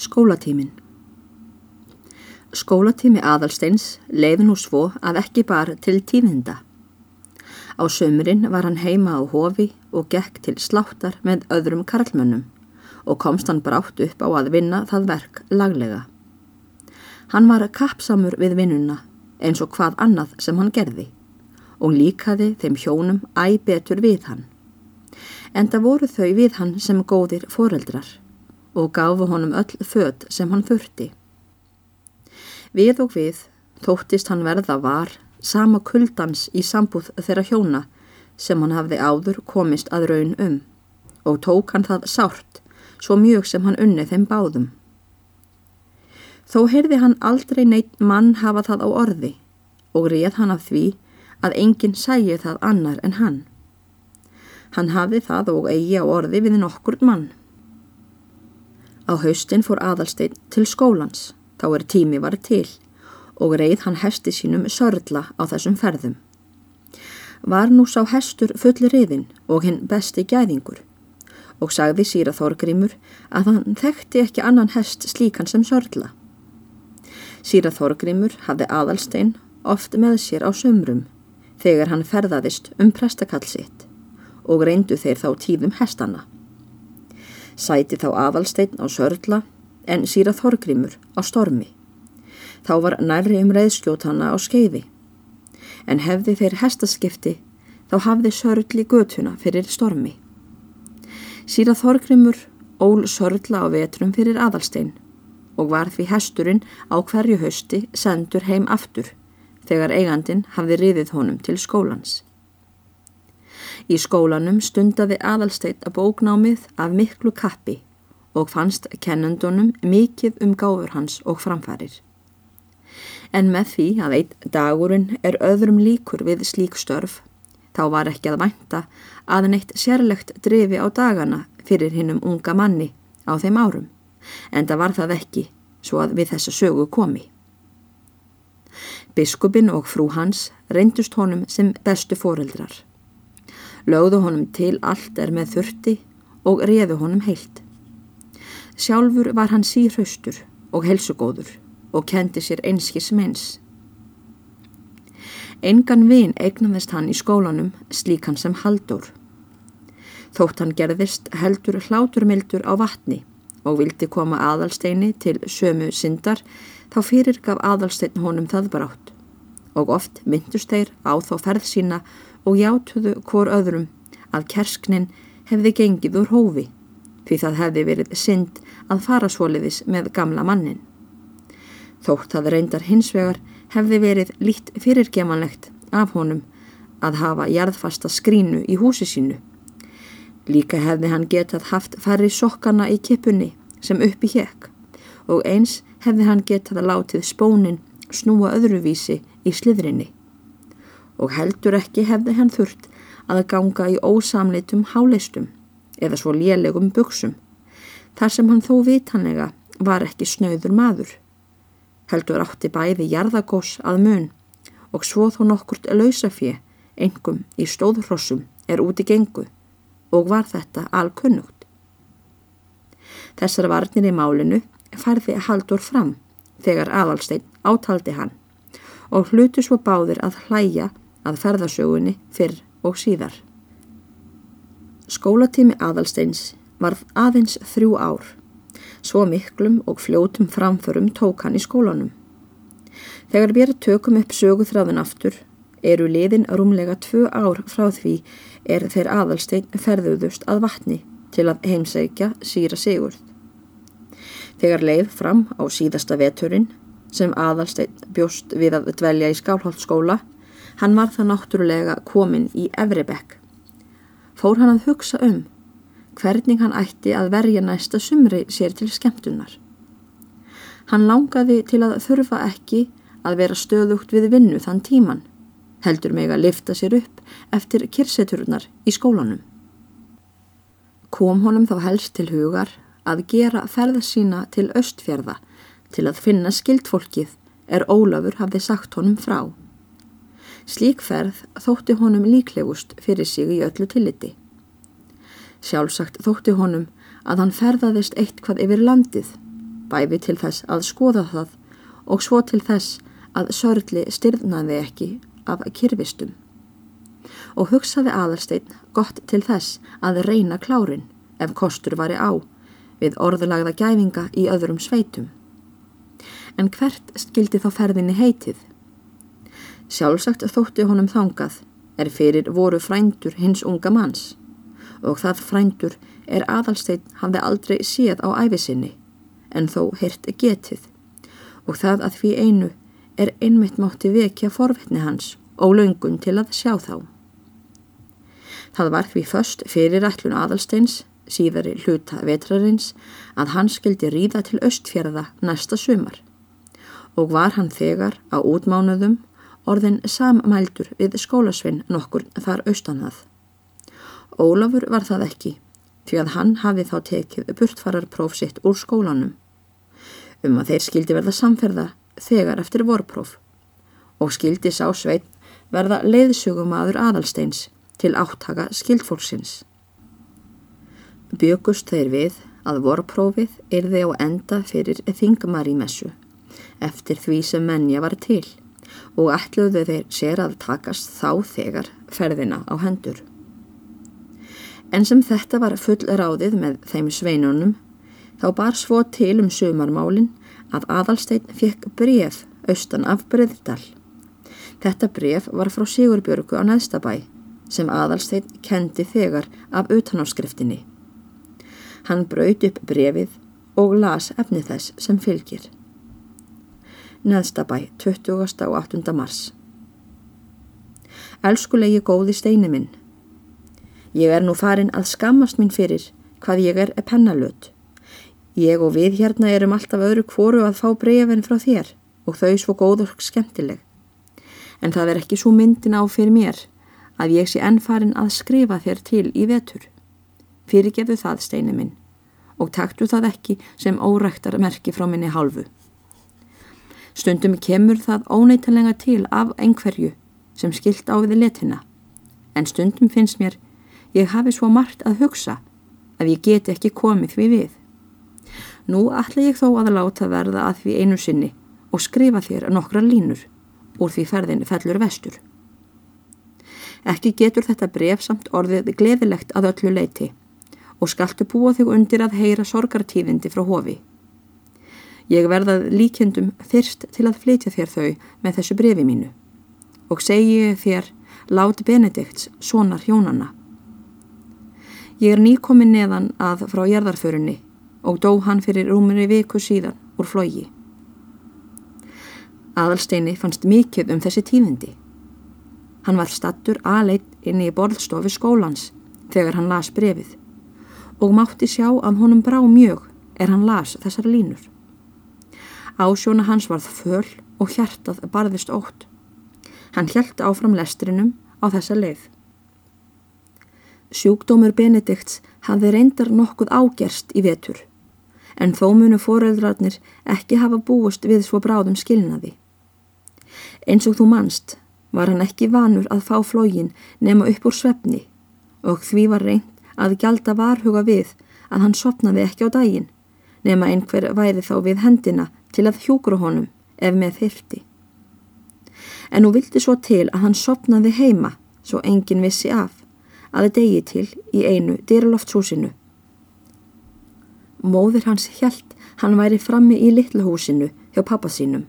Skólatímin Skólatími aðalsteins leiði nú svo að ekki bara til tíðinda. Á sömurinn var hann heima á hofi og gekk til sláttar með öðrum karlmönnum og komst hann brátt upp á að vinna það verk laglega. Hann var kappsamur við vinnuna eins og hvað annað sem hann gerði og líkaði þeim hjónum æg betur við hann. Enda voru þau við hann sem góðir foreldrar og gafu honum öll född sem hann þurfti. Við og við þóttist hann verða var sama kuldans í sambúð þeirra hjóna sem hann hafði áður komist að raun um og tók hann það sárt svo mjög sem hann unni þeim báðum. Þó heyrði hann aldrei neitt mann hafa það á orði og réð hann af því að enginn sæi það annar en hann. Hann hafði það og eigi á orði við nokkur mann. Á haustin fór aðalstein til skólans, þá er tími var til og reið hann hesti sínum sörla á þessum ferðum. Var nú sá hestur fulli riðin og hinn besti gæðingur og sagði síra Þorgrímur að hann þekkti ekki annan hest slíkan sem sörla. Síra Þorgrímur hafði aðalstein oft með sér á sömrum þegar hann ferðaðist um prestakall sitt og reyndu þeir þá tíðum hestana sæti þá aðalsteinn á sörla en síra þorgrimur á stormi. Þá var nærri um reyðskjótana á skeiði. En hefði þeir hestaskipti þá hafði sörli götuna fyrir stormi. Síra þorgrimur ól sörla á vetrum fyrir aðalsteinn og var því hesturinn á hverju hausti sendur heim aftur þegar eigandin hafði riðið honum til skólans. Í skólanum stundaði aðalsteit að bóknámið af miklu kappi og fannst kennendunum mikið um gáfur hans og framfærir. En með því að einn dagurinn er öðrum líkur við slík störf, þá var ekki að vænta að neitt sérlegt drifi á dagana fyrir hinnum unga manni á þeim árum, en það var það ekki svo að við þessa sögu komi. Biskupin og frú hans reyndust honum sem bestu foreldrar lögðu honum til allt er með þurfti og réðu honum heilt. Sjálfur var hann síðhraustur og helsugóður og kendi sér einskis meins. Engan vin eignaðist hann í skólanum slíkan sem haldur. Þótt hann gerðist heldur hláturmildur á vatni og vildi koma aðalsteini til sömu syndar þá fyrir gaf aðalstein honum það brátt og oft myndust þeir á þá ferð sína og játuðu hvor öðrum að kersknin hefði gengið úr hófi því það hefði verið synd að fara svoliðis með gamla mannin. Þótt að reyndar hinsvegar hefði verið lít fyrirgemanlegt af honum að hafa jarðfasta skrínu í húsi sínu. Líka hefði hann getað haft færri sokkana í kipunni sem uppi hjekk og eins hefði hann getað látið spónin snúa öðruvísi í sliðrinni og heldur ekki hefði hann þurft að ganga í ósamleitum háleistum eða svo lélegum buksum, þar sem hann þó vitanlega var ekki snauður maður. Heldur átti bæði jarðagós að mun og svo þó nokkurt lausafið, engum í stóðhrossum, er úti gengu og var þetta alkunnugt. Þessar varnir í málinu færði Haldur fram þegar aðalstein átaldi hann og hlutu svo báðir að hlæja að ferðasögunni fyrr og síðar. Skólatími aðalsteins varð aðeins þrjú ár, svo miklum og fljótum framförum tók hann í skólanum. Þegar við tökum upp söguþráðun aftur, eru liðin rúmlega tvö ár frá því er þeir aðalstein ferðuðust að vatni til að heimsækja síra sigurð. Þegar leið fram á síðasta veturinn, sem aðalstein bjóst við að dvelja í skálholtskóla, Hann var það náttúrulega komin í Evribekk. Fór hann að hugsa um hvernig hann ætti að verja næsta sumri sér til skemmtunar. Hann langaði til að þurfa ekki að vera stöðugt við vinnu þann tíman, heldur mig að lifta sér upp eftir kirseturnar í skólanum. Kom honum þá helst til hugar að gera ferða sína til östfjörða til að finna skildfólkið er Ólafur hafði sagt honum frá. Slík ferð þótti honum líklegust fyrir sig í öllu tilliti. Sjálfsagt þótti honum að hann ferðaðist eitthvað yfir landið bæfi til þess að skoða það og svo til þess að sörli styrnaði ekki af kyrfistum. Og hugsaði aðalsteinn gott til þess að reyna klárin ef kostur var í á við orðulagða gæfinga í öðrum sveitum. En hvert skildi þá ferðinni heitið? Sjálfsagt þótti honum þangað er fyrir voru frændur hins unga manns og það frændur er aðalsteinn hafði aldrei séð á æfisinni en þó hirt getið og það að því einu er einmitt mátti vekja forvitni hans og laungun til að sjá þá. Það var því först fyrir ætlun aðalsteins, síðari hluta vetrarins, að hann skildi ríða til östfjörða næsta sumar og var hann þegar á útmánuðum orðin sammældur við skólasvinn nokkur þar austanhað. Ólafur var það ekki því að hann hafi þá tekið burtfararpróf sitt úr skólanum um að þeir skildi verða samferða þegar eftir vorpróf og skildi sá sveit verða leiðsugumadur aðalsteins til áttaka skildfólksins. Bjögust þeir við að vorprófið erði á enda fyrir þingmar í messu eftir því sem menja var til og ætluðu þeir sér að takast þá þegar ferðina á hendur. En sem þetta var full ráðið með þeim sveinunum, þá bar svo til um sömarmálin að aðalstein fekk bref austan af Breðdal. Þetta bref var frá Sigurbjörgu á Næðstabæ sem aðalstein kendi þegar af utanáfskriftinni. Hann braut upp brefið og las efni þess sem fylgir. Næðstabæ, 20. og 8. mars. Elskulegi góði steini minn, Ég er nú farin að skammast mín fyrir hvað ég er pennalöt. Ég og við hérna erum alltaf öðru kvoru að fá breyfin frá þér og þau svo góð og skemmtileg. En það er ekki svo myndin á fyrir mér að ég sé enn farin að skrifa þér til í vetur. Fyrirgefu það steinu minn og taktu það ekki sem óræktar merki frá minni hálfu. Stundum kemur það óneitalega til af einhverju sem skilt á við letina en stundum finnst mér Ég hafi svo margt að hugsa að ég geti ekki komið því við. Nú ætla ég þó að láta verða að því einu sinni og skrifa þér nokkra línur úr því ferðin fellur vestur. Ekki getur þetta bref samt orðið gleðilegt að öllu leiti og skaltu búa þig undir að heyra sorgartíðindi frá hofi. Ég verðað líkjendum fyrst til að flytja þér þau með þessu brefi mínu og segi þér Láti Benedikts, sonar hjónanna Ég er nýkomin neðan að frá jærðarförunni og dó hann fyrir rúminni viku síðan úr flogi. Aðalsteini fannst mikið um þessi tíðindi. Hann var stattur aðleitt inn í borðstofi skólans þegar hann las brefið og mátti sjá að honum brá mjög er hann las þessar línur. Ásjóna hans varð föl og hjartað barðist ótt. Hann hjælt áfram lestrinum á þessa leið. Sjúkdómur Benedikts hafði reyndar nokkuð ágerst í vetur, en þó munu foreldrarnir ekki hafa búist við svo bráðum skilnaði. Eins og þú manst var hann ekki vanur að fá flógin nema upp úr svefni og því var reynd að gjalda varhuga við að hann sopnaði ekki á daginn nema einhver væri þá við hendina til að hjúkru honum ef með þyrti. En nú vildi svo til að hann sopnaði heima svo engin vissi af að degi til í einu dyrloftshúsinu. Móður hans hjælt hann væri frammi í litluhúsinu hjá pappa sínum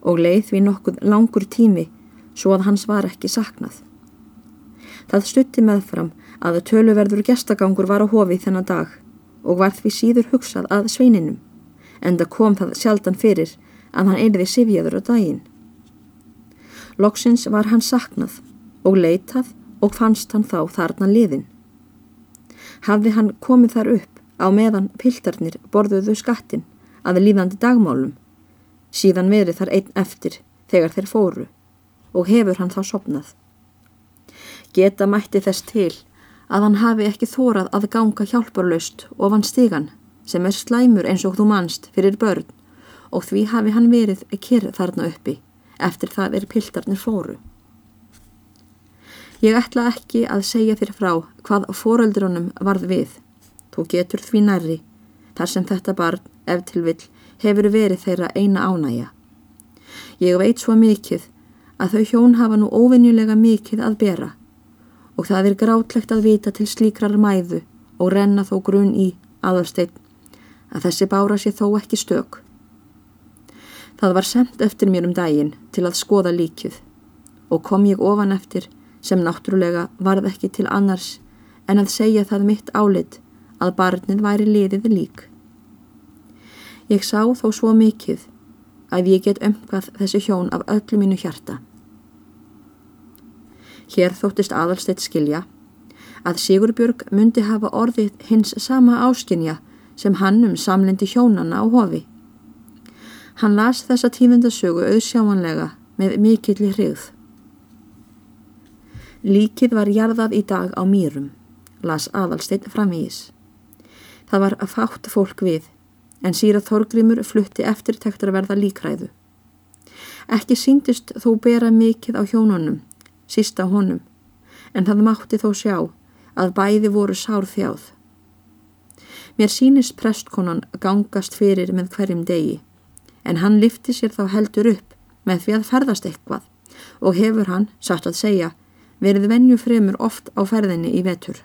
og leið við nokkuð langur tími svo að hans var ekki saknað. Það stutti meðfram að töluverður gestagangur var á hofi þennan dag og var því síður hugsað að sveininum en það kom það sjaldan fyrir að hann einriði sifjaður á daginn. Loksins var hann saknað og leitað og fannst hann þá þarna liðin. Hafði hann komið þar upp á meðan piltarnir borðuðu skattin að lífandi dagmálum, síðan verið þar einn eftir þegar þeir fóru og hefur hann þá sopnað. Geta mætti þess til að hann hafi ekki þórað að ganga hjálparlaust ofan stígan sem er slæmur eins og þú manst fyrir börn og því hafi hann verið kyrð þarna uppi eftir það er piltarnir fóru. Ég ætla ekki að segja þér frá hvað fóreldrunum varð við. Þú getur því nærri, þar sem þetta barn ef til vill hefur verið þeirra eina ánægja. Ég veit svo mikið að þau hjón hafa nú óvinjulega mikið að bera og það er grátlegt að vita til slíkrar mæðu og renna þó grunn í aðalsteinn að þessi bára sé þó ekki stök. Það var sendt eftir mér um daginn til að skoða líkið og kom ég ofan eftir sem náttúrulega varð ekki til annars en að segja það mitt álit að barnið væri liðið lík. Ég sá þó svo mikið að ég get ömkvað þessi hjón af öllu mínu hjarta. Hér þóttist aðalsteitt skilja að Sigurbjörg myndi hafa orðið hins sama áskinja sem hann um samlendi hjónana á hofi. Hann las þessa tímundasögu auðsjámanlega með mikillir hrigð. Líkið var jarðað í dag á mýrum, las aðalsteinn framvís. Það var að fátt fólk við, en síra Þorgrimur flutti eftirtektar verða líkræðu. Ekki síndist þó bera mikið á hjónunum, sísta honum, en það mátti þó sjá að bæði voru sár þjáð. Mér sínist prestkonan gangast fyrir með hverjum degi, en hann lifti sér þá heldur upp með því að ferðast eitthvað og hefur hann, satt að segja, verið venju fremur oft á ferðinni í vetur.